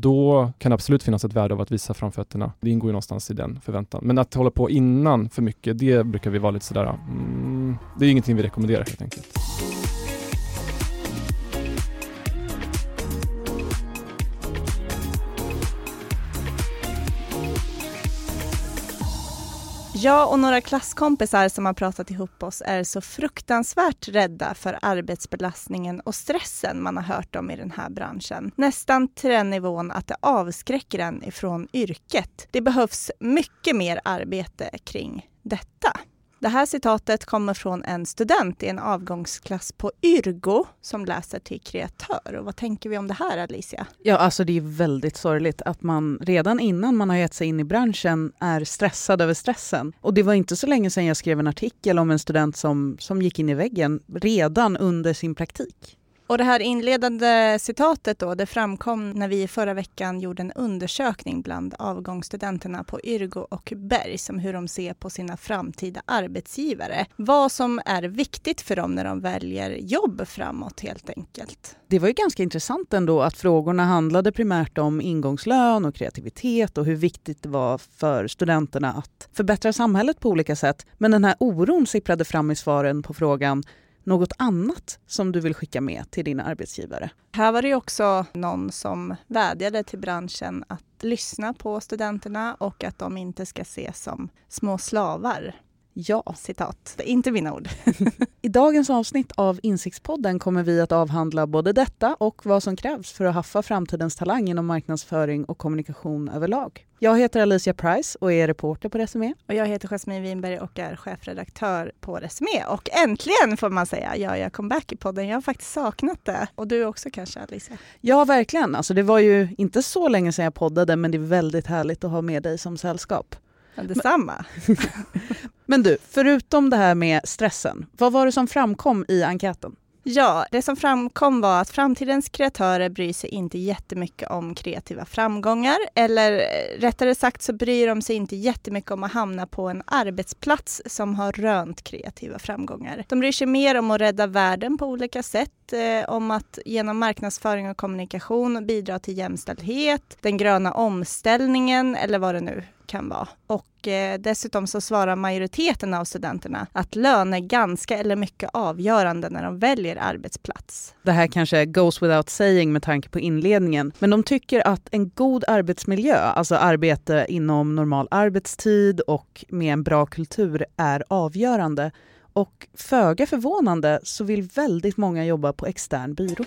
då kan det absolut finnas ett värde av att visa framfötterna. Det ingår ju någonstans i den förväntan. Men att hålla på innan för mycket, det brukar vi vara lite sådär, mm, det är ingenting vi rekommenderar helt enkelt. Jag och några klasskompisar som har pratat ihop oss är så fruktansvärt rädda för arbetsbelastningen och stressen man har hört om i den här branschen. Nästan till den nivån att det avskräcker en ifrån yrket. Det behövs mycket mer arbete kring detta. Det här citatet kommer från en student i en avgångsklass på Yrgo som läser till kreatör. Och vad tänker vi om det här Alicia? Ja, alltså det är väldigt sorgligt att man redan innan man har gett sig in i branschen är stressad över stressen. Och det var inte så länge sedan jag skrev en artikel om en student som, som gick in i väggen redan under sin praktik. Och det här inledande citatet då, det framkom när vi förra veckan gjorde en undersökning bland avgångsstudenterna på Yrgo och Bergs om hur de ser på sina framtida arbetsgivare. Vad som är viktigt för dem när de väljer jobb framåt helt enkelt. Det var ju ganska intressant ändå att frågorna handlade primärt om ingångslön och kreativitet och hur viktigt det var för studenterna att förbättra samhället på olika sätt. Men den här oron sipprade fram i svaren på frågan något annat som du vill skicka med till dina arbetsgivare? Här var det också någon som vädjade till branschen att lyssna på studenterna och att de inte ska ses som små slavar. Ja. Citat. Det är inte mina ord. I dagens avsnitt av Insiktspodden kommer vi att avhandla både detta och vad som krävs för att haffa framtidens talang inom marknadsföring och kommunikation överlag. Jag heter Alicia Price och är reporter på Resumé. Och jag heter Jasmine Winberg och är chefredaktör på Resumé. Och äntligen får man säga gör jag comeback i podden. Jag har faktiskt saknat det. Och du också kanske Alicia? Ja, verkligen. Alltså, det var ju inte så länge sedan jag poddade, men det är väldigt härligt att ha med dig som sällskap. Ja, detsamma. Men du, förutom det här med stressen, vad var det som framkom i enkäten? Ja, det som framkom var att framtidens kreatörer bryr sig inte jättemycket om kreativa framgångar. Eller eh, rättare sagt så bryr de sig inte jättemycket om att hamna på en arbetsplats som har rönt kreativa framgångar. De bryr sig mer om att rädda världen på olika sätt, eh, om att genom marknadsföring och kommunikation bidra till jämställdhet, den gröna omställningen eller vad det nu kan vara. Och eh, dessutom så svarar majoriteten av studenterna att lön är ganska eller mycket avgörande när de väljer arbetsplats. Det här kanske goes without saying med tanke på inledningen, men de tycker att en god arbetsmiljö, alltså arbete inom normal arbetstid och med en bra kultur, är avgörande. Och föga förvånande så vill väldigt många jobba på extern byrå.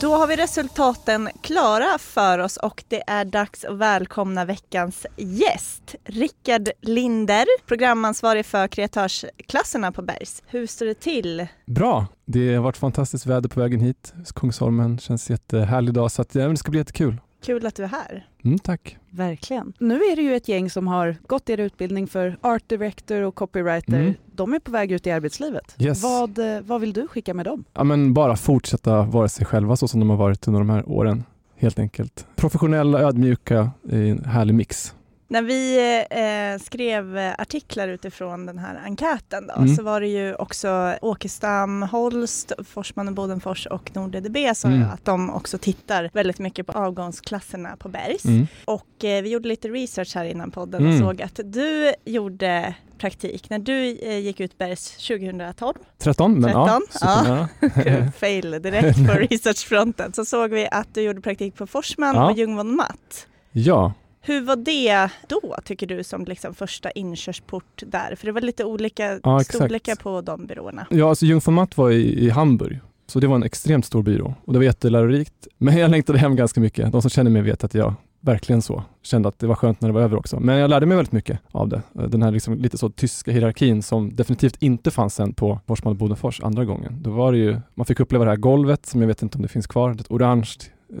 Då har vi resultaten klara för oss och det är dags att välkomna veckans gäst. Rickard Linder, programansvarig för kreatörsklasserna på Bergs. Hur står det till? Bra. Det har varit fantastiskt väder på vägen hit. Kungsholmen känns jättehärlig idag så att, ja, det ska bli jättekul. Kul att du är här. Mm, tack. Verkligen. Nu är det ju ett gäng som har gått er utbildning för art director och copywriter. Mm. De är på väg ut i arbetslivet. Yes. Vad, eh, vad vill du skicka med dem? Ja, men bara fortsätta vara sig själva så som de har varit under de här åren. Helt enkelt. Professionella, ödmjuka i en härlig mix. När vi eh, skrev artiklar utifrån den här enkäten då, mm. så var det ju också Åkestam, Holst, Forsman och Bodenfors och NordEDB som mm. att de också tittar väldigt mycket på avgångsklasserna på Bergs. Mm. Och eh, vi gjorde lite research här innan podden och mm. såg att du gjorde praktik när du eh, gick ut Bergs 2012. 13, men 13, ja. ja. Fail direkt på researchfronten. Så såg vi att du gjorde praktik på Forsman ja. och Ljungvon Matt. Ja, hur var det då, tycker du, som liksom första inkörsport där? För det var lite olika ja, storlekar på de byråerna. Ja, alltså Jungformat var i, i Hamburg, så det var en extremt stor byrå och det var jättelärorikt. Men jag längtade hem ganska mycket. De som känner mig vet att jag verkligen så. Kände att det var skönt när det var över också. Men jag lärde mig väldigt mycket av det. Den här liksom lite så tyska hierarkin som definitivt inte fanns sen på Forsman Bodenfors andra gången. Då var det ju, man fick uppleva det här golvet som jag vet inte om det finns kvar, ett orange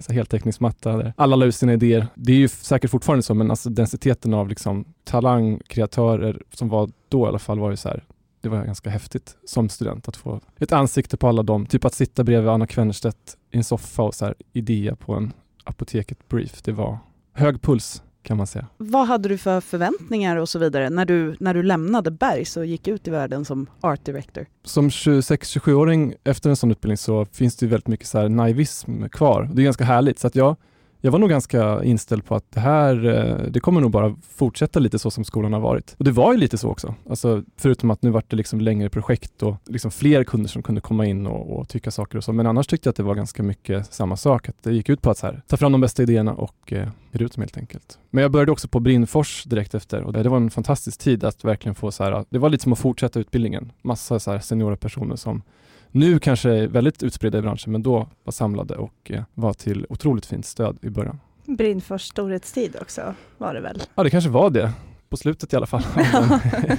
heltäckningsmatta där alla la ut sina idéer. Det är ju säkert fortfarande så, men alltså densiteten av liksom talangkreatörer som var då i alla fall var ju så här, det var ganska häftigt som student att få ett ansikte på alla dem. Typ att sitta bredvid Anna Kvennerstedt i en soffa och så här idea på en apoteket brief. Det var hög puls kan man säga. Vad hade du för förväntningar och så vidare när du, när du lämnade Bergs och gick ut i världen som art director? Som 26-27-åring efter en sån utbildning så finns det ju väldigt mycket så naivism kvar. Det är ganska härligt. Så att jag, jag var nog ganska inställd på att det här, eh, det kommer nog bara fortsätta lite så som skolan har varit. Och det var ju lite så också. Alltså, förutom att nu var det liksom längre projekt och liksom fler kunder som kunde komma in och, och tycka saker och så. Men annars tyckte jag att det var ganska mycket samma sak. Att det gick ut på att så här, ta fram de bästa idéerna och eh, ge ut dem helt enkelt. Men jag började också på Brinnfors direkt efter och det var en fantastisk tid att verkligen få så här, det var lite som att fortsätta utbildningen. Massa så här seniora personer som nu kanske väldigt utspridda i branschen, men då var samlade och eh, var till otroligt fint stöd i början. Brinnfors storhetstid också var det väl? Ja, det kanske var det. På slutet i alla fall.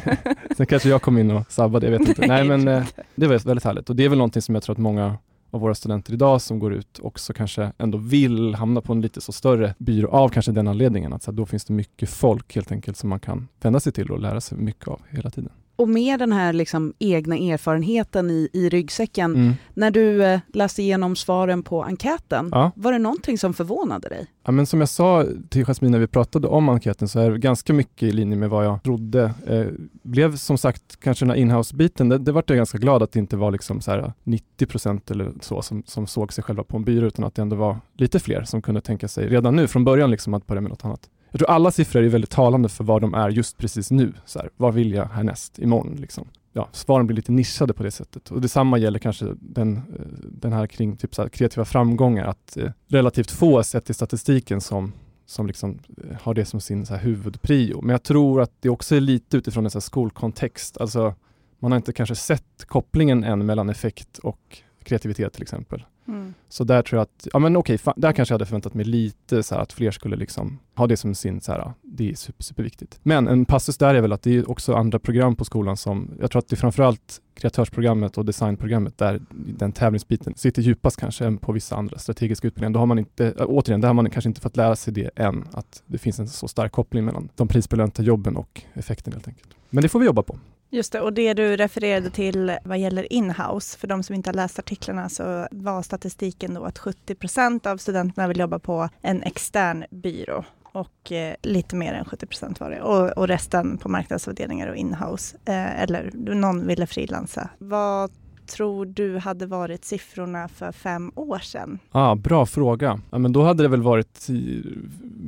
Sen kanske jag kom in och sabbade, jag vet inte. Nej, men eh, det var väldigt härligt och det är väl någonting som jag tror att många av våra studenter idag som går ut också kanske ändå vill hamna på en lite så större byrå av kanske den anledningen att så då finns det mycket folk helt enkelt som man kan vända sig till och lära sig mycket av hela tiden. Och med den här liksom egna erfarenheten i, i ryggsäcken, Mm. när du eh, läste igenom svaren på enkäten, Ja. var det någonting som förvånade dig? Ja, men som jag sa till Jasmine när vi pratade om enkäten så är det ganska mycket i linje med vad jag trodde. Eh, blev som sagt kanske den här inhouse-biten, det, det vart jag ganska glad att det inte var liksom så här 90 procent eller så som, som såg sig själva på en byrå utan att det ändå var lite fler som kunde tänka sig redan nu från början liksom att börja med något annat. Jag tror alla siffror är väldigt talande för vad de är just precis nu. Så här, vad vill jag härnäst imorgon? Liksom. Ja, svaren blir lite nischade på det sättet. Och detsamma gäller kanske den, eh, den här kring typ så här, kreativa framgångar, att eh, relativt få sett i statistiken som som liksom eh, har det som sin så här huvudprio. Men jag tror att det också är lite utifrån en så här skolkontext. Alltså, man har inte kanske sett kopplingen än mellan effekt och kreativitet till exempel. Mm. Så där tror jag att, ja men okej, okay, där kanske jag hade förväntat mig lite så här att fler skulle liksom ha det som sin, så här, det är super, superviktigt. Men en passus där är väl att det är också andra program på skolan som, jag tror att det är framförallt kreatörsprogrammet och designprogrammet där den tävlingsbiten sitter djupast kanske än på vissa andra strategiska utbildningar. Då har man inte, äh, återigen, där har man kanske inte fått lära sig det än, att det finns en så stark koppling mellan de prisbelönta jobben och effekten helt enkelt. Men det får vi jobba på. Just det, och det du refererade till vad gäller inhouse, för de som inte har läst artiklarna så var statistiken då att 70 procent av studenterna vill jobba på en extern byrå och eh, lite mer än 70 procent var det och, och resten på marknadsavdelningar och inhouse eh, eller någon ville frilansa. Vad tror du hade varit siffrorna för fem år sedan? Ah, bra fråga. Ja, men då hade det väl varit eh,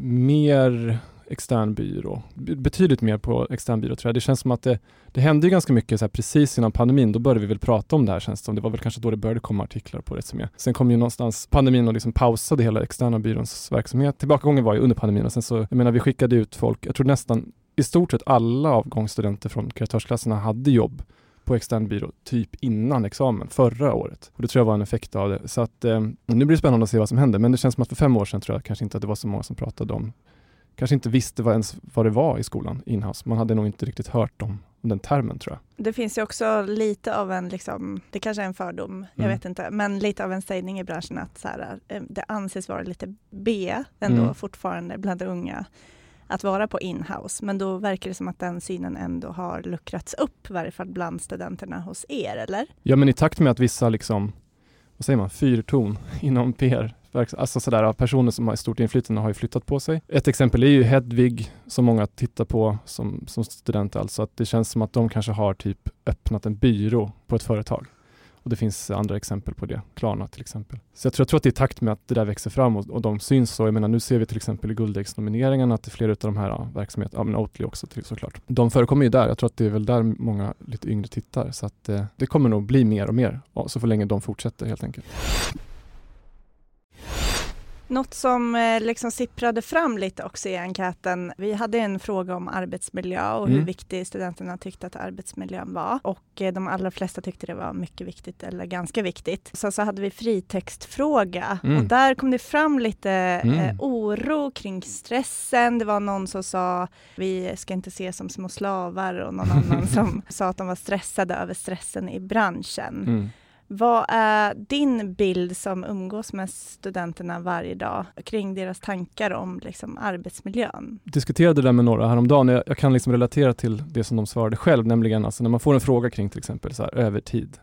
mer extern byrå. Betydligt mer på extern byrå tror jag. Det känns som att det, det hände ju ganska mycket så här, precis innan pandemin. Då började vi väl prata om det här känns det som. Det var väl kanske då det började komma artiklar på Resumé. Sen kom ju någonstans pandemin och liksom pausade hela externa byråns verksamhet. Tillbakagången var ju under pandemin och sen så, jag menar vi skickade ut folk, jag tror nästan i stort sett alla avgångsstudenter från kreatörsklasserna hade jobb på extern byrå typ innan examen förra året. Och det tror jag var en effekt av det. Så att eh, nu blir det spännande att se vad som händer. Men det känns som att för fem år sedan tror jag kanske inte att det var så många som pratade om, kanske inte visste vad ens vad det var i skolan, inhouse. Man hade nog inte riktigt hört om den termen tror jag. Det finns ju också lite av en, liksom, det kanske är en fördom, jag Mm. vet inte, men lite av en sägning i branschen att så här, eh, det anses vara lite B ändå Mm. fortfarande bland unga att vara på inhouse. Men då verkar det som att den synen ändå har luckrats upp, i varje fall bland studenterna hos er, eller? Ja men i takt med att vissa liksom, vad säger man, fyrton inom PR, alltså sådär personer som har stort inflytande har ju flyttat på sig. Ett exempel är ju Hedvig som många tittar på som, som student alltså, att det känns som att de kanske har typ öppnat en byrå på ett företag. Och det finns andra exempel på det, Klarna till exempel. Så jag tror, jag tror att det är i takt med att det där växer fram och, och de syns så. Jag menar nu ser vi till exempel i Guldäggsnomineringarna att det är flera av de här ja, verksamheterna, ja men Oatly också till, såklart. De förekommer ju där. Jag tror att det är väl där många lite yngre tittar. Så att eh, det kommer nog bli mer och mer, ja, så för länge de fortsätter helt enkelt. Något som eh, liksom sipprade fram lite också i enkäten. Vi hade en fråga om arbetsmiljö och hur Mm. viktig studenterna tyckte att arbetsmiljön var. Och eh, de allra flesta tyckte det var mycket viktigt eller ganska viktigt. Sen så hade vi fritextfråga Mm. och där kom det fram lite Mm. eh, oro kring stressen. Det var någon som sa vi ska inte se som små slavar och någon annan som sa att de var stressade över stressen i branschen. Vad är din bild som umgås med studenterna varje dag kring deras tankar om liksom, arbetsmiljön? diskuterade det där med några häromdagen. Jag, jag kan liksom relatera till det som de svarade själv, nämligen alltså när man får en fråga kring till exempel så här, övertid.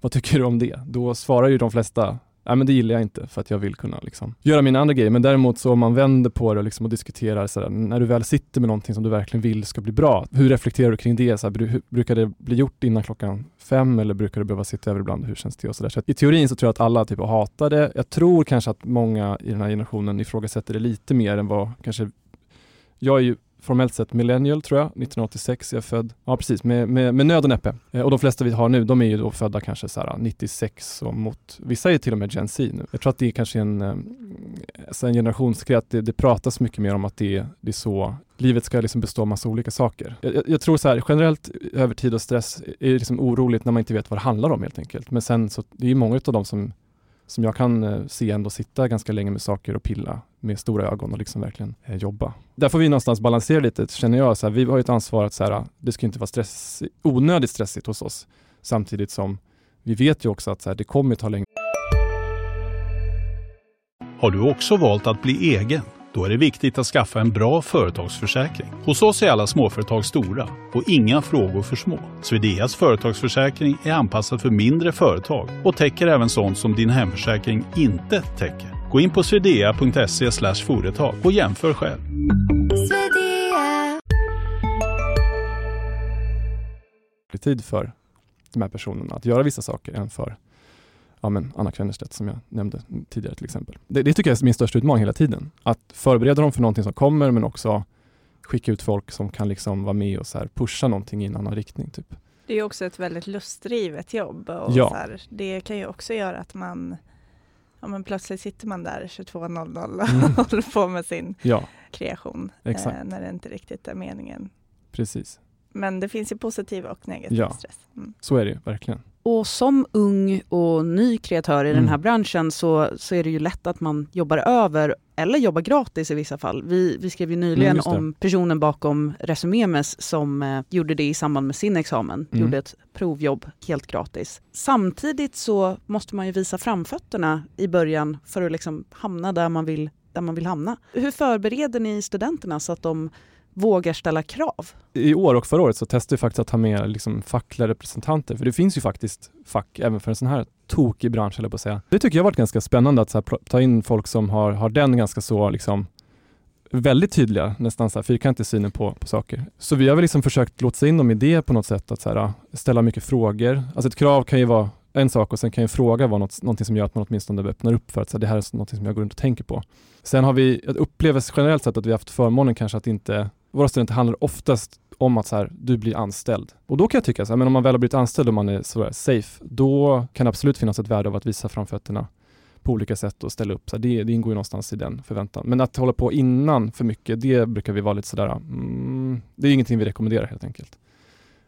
Vad tycker du om det? Då svarar ju de flesta Nej men det gillar jag inte för att jag vill kunna liksom göra mina andra grejer. Men däremot så om man vänder på det liksom och diskuterar sådär, när du väl sitter med någonting som du verkligen vill ska bli bra. Hur reflekterar du kring det? Så brukar det bli gjort innan klockan fem eller brukar du behöva sitta över ibland? Hur känns det? Och så, så I teorin så tror jag att alla typ hatar det. Jag tror kanske att många i den här generationen ifrågasätter det lite mer än vad kanske jag är ju formellt sett millennial tror jag, 1986 är jag född. Ja precis, med, med, med nöd och näppe. Eh, och de flesta vi har nu, de är ju då födda kanske så här 96 och mot, vissa är till och med Gen Z nu. Jag tror att det är kanske en, eh, en generationsgrej, att det, det pratas mycket mer om att det, det är så livet ska liksom bestå av massa olika saker. Jag, jag, tror så här, generellt eh, över tid och stress är liksom oroligt när man inte vet vad det handlar om helt enkelt. Men sen så, det är ju många av dem som som jag kan eh, se ändå sitta ganska länge med saker och pilla med stora ögon och liksom verkligen eh, jobba. Där får vi någonstans balansera lite, känner jag. Så här, vi har ett ansvar att så här, det ska inte vara stress, onödigt stressigt hos oss. Samtidigt som vi vet ju också att så här, det kommer ta längre. Har du också valt att bli egen? Då är det viktigt att skaffa en bra företagsförsäkring. Hos oss är alla småföretag stora och inga frågor för små. Swedeas företagsförsäkring är anpassad för mindre företag och täcker även sånt som din hemförsäkring inte täcker. Gå in på swedea.se företag och jämför själv. tid för de här personerna att göra vissa saker än för ja, men Anna Kvennerstedt som jag nämnde tidigare till exempel. Det, det tycker jag är min största utmaning hela tiden. Att förbereda dem för någonting som kommer men också skicka ut folk som kan liksom vara med och så pusha någonting i en annan riktning. Typ. Det är också ett väldigt lustdrivet jobb och ja. så här, det kan ju också göra att man ja, men plötsligt sitter man där 22.00 och mm. håller på med sin ja. kreation eh, när det inte riktigt är meningen. Precis. Men det finns ju positiv och negativ ja. stress. Mm. Så är det ju verkligen. Och som ung och ny kreatör i mm. den här branschen så, så är det ju lätt att man jobbar över eller jobbar gratis i vissa fall. Vi, vi skrev ju nyligen mm, om personen bakom Resumemes som eh, gjorde det i samband med sin examen, mm. gjorde ett provjobb helt gratis. Samtidigt så måste man ju visa framfötterna i början för att liksom hamna där man vill där man vill hamna. Hur förbereder ni studenterna så att de vågar ställa krav. I år och förra året så testade vi faktiskt att ha med liksom fackliga representanter, för det finns ju faktiskt fack även för en sån här tokig bransch, eller på att säga. Det tycker jag har varit ganska spännande att här, ta in folk som har, har den ganska så liksom väldigt tydliga, nästan så här fyrkantig synen på, på saker. Så vi har väl liksom försökt låta in dem i det på något sätt, att så här, ah, ställa mycket frågor. Alltså ett krav kan ju vara en sak och sen kan en fråga vara något, någonting som gör att man åtminstone öppnar upp för att så här, det här är något som jag går runt och tänker på. Sen har vi, jag upplever generellt sett att vi har haft förmånen kanske att inte våra studenter handlar oftast om att så här, du blir anställd. Och då kan jag tycka, så här, men om man väl har blivit anställd och man är så safe, då kan det absolut finnas ett värde av att visa framfötterna på olika sätt och ställa upp. Så här, det, det ingår ju någonstans i den förväntan. Men att hålla på innan för mycket, det brukar vi vara lite sådär, mm, det är ingenting vi rekommenderar helt enkelt.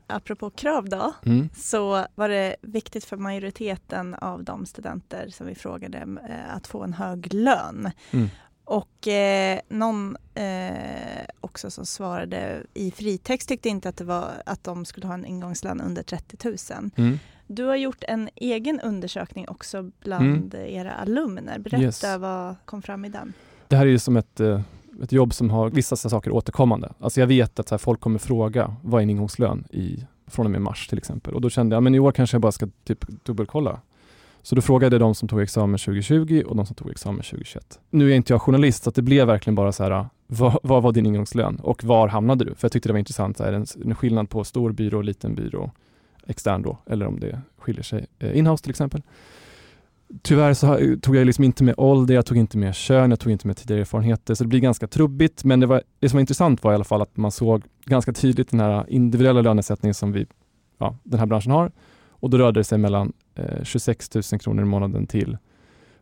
Apropå krav då, mm. så var det viktigt för majoriteten av de studenter som vi frågade eh, att få en hög lön. Mm. Och eh, någon eh, också som svarade i fritext tyckte inte att, det var, att de skulle ha en ingångslön under 30 000. Mm. Du har gjort en egen undersökning också bland mm. era alumner. Berätta yes. vad kom fram i den? Det här är ju som ett, eh, ett jobb som har vissa saker återkommande. Alltså jag vet att folk kommer fråga vad är en ingångslön i, från och med mars till exempel. Och då kände jag, men i år kanske jag bara ska typ dubbelkolla så då frågade jag de som tog examen 2020 och de som tog examen 2021. Nu är inte jag journalist så det blev verkligen bara så här, vad, vad, var din ingångslön och var hamnade du? För jag tyckte det var intressant, är det en, skillnad på stor byrå, och liten byrå, extern då, eller om det skiljer sig. Eh, inhouse till exempel. Tyvärr så tog jag liksom inte med ålder, jag tog inte med kön, jag tog inte med tidigare erfarenheter, så det blir ganska trubbigt. Men det, var, det som var intressant var i alla fall att man såg ganska tydligt den här individuella lönesättningen som vi, ja, den här branschen har och då rörde det sig mellan eh, 26 000 kronor i månaden till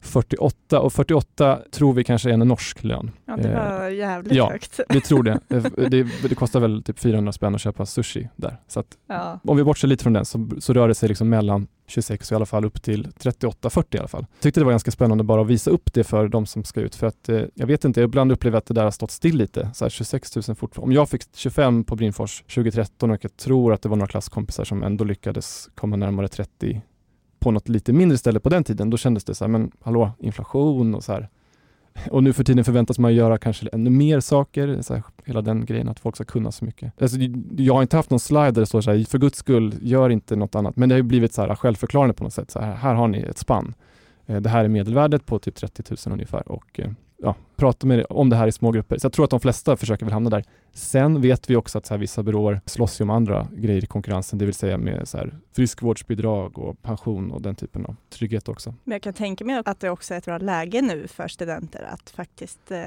48 och 48 tror vi kanske är en norsk lön. Ja, det var eh, jävligt ja, högt. vi tror det. Eh, det. det. kostar väl typ 400 spänn att köpa sushi där. Så att, ja. om vi bortser lite från den så, så rör det sig liksom mellan 26 och i alla fall upp till 38-40 i alla fall. Jag tyckte det var ganska spännande bara att visa upp det för de som ska ut för att eh, jag vet inte, jag ibland upplever att det där har stått still lite. Så här 26 000 fortfarande. Om jag fick 25 på Brinfors 2013 och jag tror att det var några klasskompisar som ändå lyckades komma närmare 30 på något lite mindre ställe på den tiden, då kändes det så här, men hallå, inflation och så här. Och nu för tiden förväntas man göra kanske ännu mer saker, så här, hela den grejen att folk ska kunna så mycket. Alltså, jag har inte haft någon slide där det står så här, för guds skull, gör inte något annat. Men det har blivit så här självförklarande på något sätt. Så här, här har ni ett spann. Eh, det här är medelvärdet på typ 30 000 ungefär och eh, ja, prata med, om det här i små grupper. Så jag tror att de flesta försöker väl hamna där. Sen vet vi också att så här, vissa byråer slåss ju om andra grejer i konkurrensen, det vill säga med så här, friskvårdsbidrag och pension och den typen av trygghet också. Men jag kan tänka mig att det också är ett bra läge nu för studenter att faktiskt eh,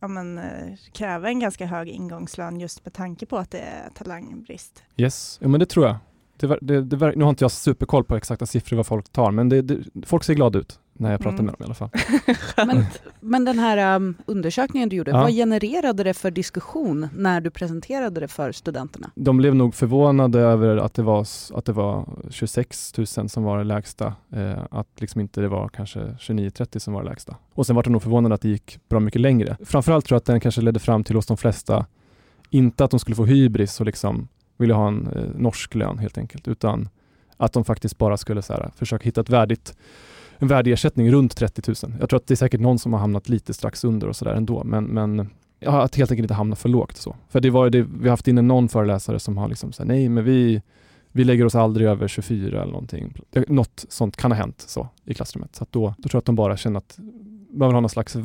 ja, men, eh, kräva en ganska hög ingångslön just med tanke på att det är talangbrist. Yes, ja, men det tror jag. Det, det, det, nu har inte jag superkoll på exakta siffror vad folk tar, men folk ser glada ut när jag pratar mm. med dem i alla fall. men, men den här um, undersökningen du gjorde, ja. vad genererade det för diskussion när du presenterade det för studenterna? De blev nog förvånade över att det var, att det var 26 000 som var det lägsta, eh, att liksom inte det var kanske 29-30 som var det lägsta. Och sen var de nog förvånade att det gick bra mycket längre. Framförallt tror jag att den kanske ledde fram till hos de flesta, inte att de skulle få hybris och liksom vilja ha en eh, norsk lön helt enkelt, utan att de faktiskt bara skulle så här, försöka hitta ett värdigt en värdeersättning runt 30 000. Jag tror att det är säkert någon som har hamnat lite strax under och sådär ändå, men, men ja, att helt enkelt inte hamna för lågt. Så. För det var det, vi har haft in någon föreläsare som har liksom sagt nej men vi, vi lägger oss aldrig över 24 eller någonting. Något sånt kan ha hänt så i klassrummet. Så då, då tror jag att de bara känner att man vill ha någon slags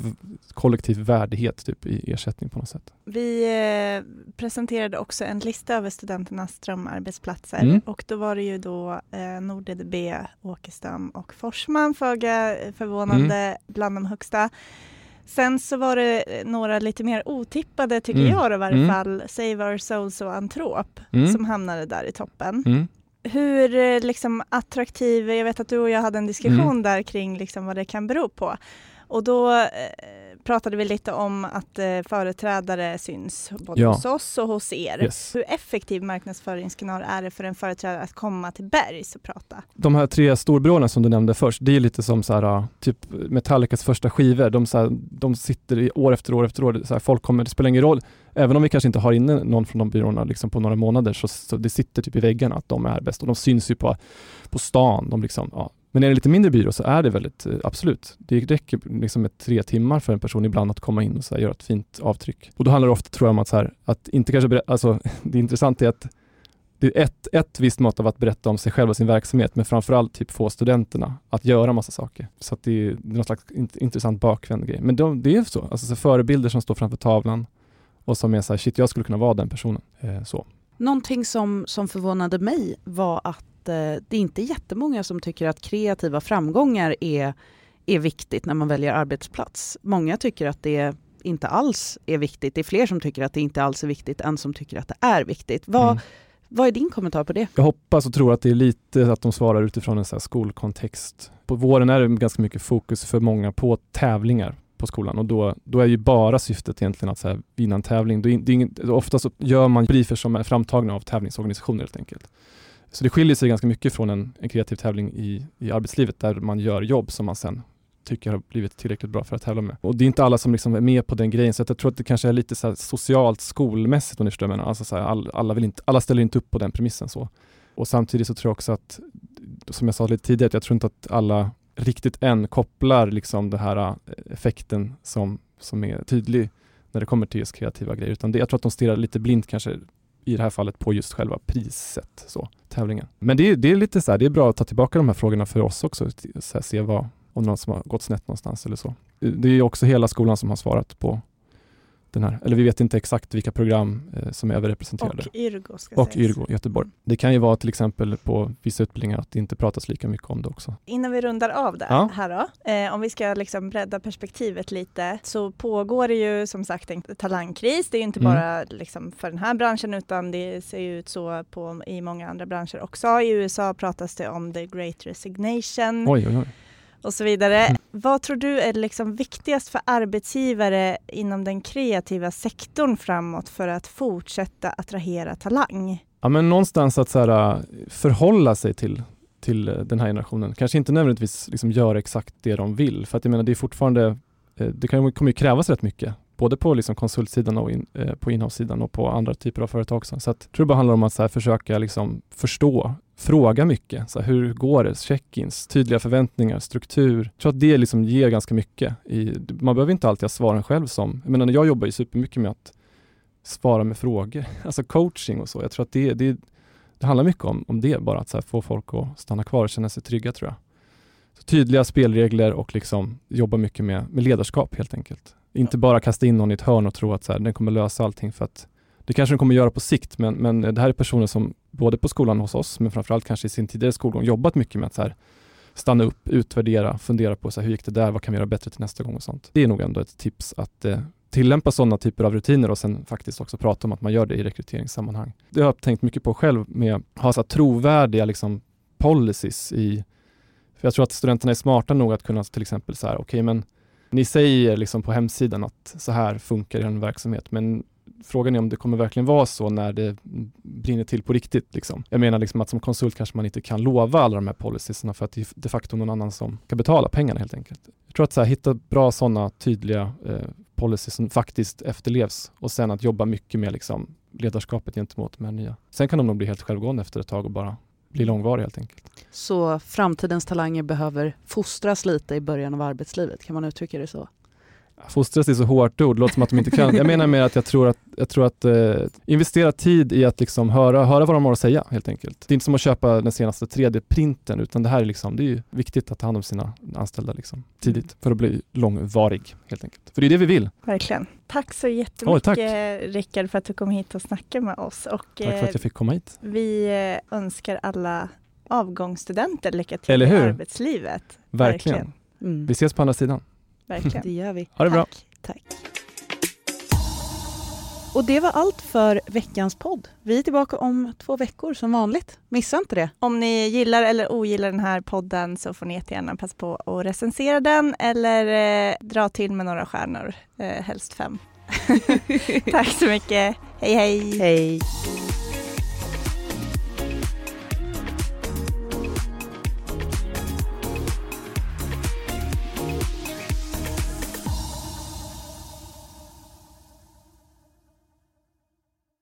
kollektiv värdighet typ, i ersättning på något sätt. Vi eh, presenterade också en lista över studenternas drömarbetsplatser mm. och då var det ju då eh, NordEDB, Åkestam och Forsman, föga förvånande, mm. bland de högsta. Sen så var det några lite mer otippade, tycker mm. jag i varje mm. fall, Save Our Souls och Antrop, mm. som hamnade där i toppen. Mm. Hur eh, liksom, attraktiv, jag vet att du och jag hade en diskussion mm. där kring liksom, vad det kan bero på. Och då eh, pratade vi lite om att eh, företrädare syns både ja. hos oss och hos er. Yes. Hur effektiv marknadsföringskanal är det för en företrädare att komma till Bergs och prata? De här tre storbyråerna som du nämnde först, det är lite som så här, typ Metallicas första skivor. De, så här, de sitter i år efter år efter år. Så här, folk kommer, det spelar ingen roll, även om vi kanske inte har inne någon från de byråerna liksom på några månader, så, så det sitter typ i väggarna att de är bäst och de syns ju på, på stan. De liksom, ja, men är det lite mindre byrå så är det väldigt, eh, absolut, det räcker liksom med tre timmar för en person ibland att komma in och så här, göra ett fint avtryck. Och då handlar det ofta tror jag om att, så här, att inte kanske, alltså det intressanta är att det är ett, ett visst mått av att berätta om sig själv och sin verksamhet, men framförallt typ få studenterna att göra massa saker. Så att det är, det är någon slags intressant bakvänd grej. Men de, det är så, alltså så förebilder som står framför tavlan och som är så här, shit jag skulle kunna vara den personen. Eh, så. Någonting som, som förvånade mig var att eh, det är inte jättemånga som tycker att kreativa framgångar är, är viktigt när man väljer arbetsplats. Många tycker att det inte alls är viktigt. Det är fler som tycker att det inte alls är viktigt än som tycker att det är viktigt. Vad, mm. vad är din kommentar på det? Jag hoppas och tror att det är lite att de svarar utifrån en så skolkontext. På våren är det ganska mycket fokus för många på tävlingar på skolan och då, då är ju bara syftet egentligen att så här, vinna en tävling. Det är, det är inget, ofta så gör man briefer som är framtagna av tävlingsorganisationer helt enkelt. Så det skiljer sig ganska mycket från en, en kreativ tävling i, i arbetslivet där man gör jobb som man sen tycker har blivit tillräckligt bra för att tävla med. Och det är inte alla som liksom är med på den grejen, så jag tror att det kanske är lite så socialt skolmässigt om ni förstår vad jag menar. Alltså så här, all, alla, vill inte, alla ställer inte upp på den premissen så. Och samtidigt så tror jag också att, som jag sa lite tidigare, att jag tror inte att alla riktigt än kopplar liksom den här eh, effekten som, som är tydlig när det kommer till just kreativa grejer, utan det, jag tror att de stirrar lite blint kanske i det här fallet på just själva priset, så, tävlingen. Men det är, det är lite så här, det är bra att ta tillbaka de här frågorna för oss också, så här, se vad, om någon som har gått snett någonstans eller så. Det är också hela skolan som har svarat på den här, eller vi vet inte exakt vilka program eh, som är överrepresenterade. Och Yrgo ska Och Yrgo, Göteborg. Det kan ju vara till exempel på vissa utbildningar att det inte pratas lika mycket om det också. Innan vi rundar av det ja. här då, eh, om vi ska liksom bredda perspektivet lite, så pågår det ju som sagt en talangkris. Det är inte mm. bara liksom för den här branschen utan det ser ju ut så på, i många andra branscher också. I USA pratas det om the great resignation. Oj, oj, oj och så vidare. Mm. Vad tror du är liksom viktigast för arbetsgivare inom den kreativa sektorn framåt för att fortsätta attrahera talang? Ja, men någonstans att så här, äh, förhålla sig till, till äh, den här generationen. Kanske inte nödvändigtvis liksom göra exakt det de vill, för att jag menar det är fortfarande, äh, det kan, kommer ju krävas rätt mycket både på liksom konsultsidan och in, eh, på inhouse-sidan och på andra typer av företag också. Så att, jag tror det bara handlar om att så här, försöka liksom förstå, fråga mycket. Så här, hur går det? Check-ins, tydliga förväntningar, struktur. Jag tror att det liksom ger ganska mycket. I, man behöver inte alltid ha svaren själv som, jag menar jag jobbar ju supermycket med att svara med frågor, alltså coaching och så. Jag tror att det, det, det handlar mycket om, om det bara, att så här, få folk att stanna kvar och känna sig trygga tror jag. Så tydliga spelregler och liksom jobba mycket med, med ledarskap helt enkelt. Inte bara kasta in någon i ett hörn och tro att så här, den kommer lösa allting för att det kanske den kommer göra på sikt, men, men det här är personer som både på skolan hos oss, men framförallt kanske i sin tidigare skolgång jobbat mycket med att så här, stanna upp, utvärdera, fundera på så här, hur gick det där, vad kan vi göra bättre till nästa gång och sånt. Det är nog ändå ett tips att eh, tillämpa sådana typer av rutiner och sen faktiskt också prata om att man gör det i rekryteringssammanhang. Det har jag tänkt mycket på själv med att ha så trovärdiga liksom, policies i, för jag tror att studenterna är smarta nog att kunna till exempel så här, okej okay, men ni säger liksom på hemsidan att så här funkar er verksamhet, men frågan är om det kommer verkligen vara så när det brinner till på riktigt. Liksom. Jag menar liksom att som konsult kanske man inte kan lova alla de här policyerna för att det är de facto någon annan som kan betala pengarna helt enkelt. Jag tror att så här, hitta bra sådana tydliga eh, policy som faktiskt efterlevs och sen att jobba mycket med liksom, ledarskapet gentemot de här nya. Sen kan de nog bli helt självgående efter ett tag och bara bli långvariga helt enkelt. Så framtidens talanger behöver fostras lite i början av arbetslivet, kan man uttrycka det så? Fostras är så hårt ord, låter som att de inte kan. Jag menar mer att jag tror att, jag tror att eh, investera tid i att liksom höra, höra vad de har att säga helt enkelt. Det är inte som att köpa den senaste 3D-printen utan det här är, liksom, det är viktigt att ta hand om sina anställda liksom, tidigt för att bli långvarig helt enkelt. För det är det vi vill. Verkligen. Tack så jättemycket oh, Rickard för att du kom hit och snackade med oss. Och, tack för att jag eh, fick komma hit. Vi eh, önskar alla avgångsstudenter lycka till i arbetslivet. Verkligen. Verkligen. Mm. Vi ses på andra sidan. Verkligen. Det gör vi. Ha det bra. Tack. Och det var allt för veckans podd. Vi är tillbaka om två veckor som vanligt. Missa inte det. Om ni gillar eller ogillar den här podden så får ni jättegärna passa på att recensera den eller eh, dra till med några stjärnor, eh, helst fem. Tack så mycket. Hej hej. Hej.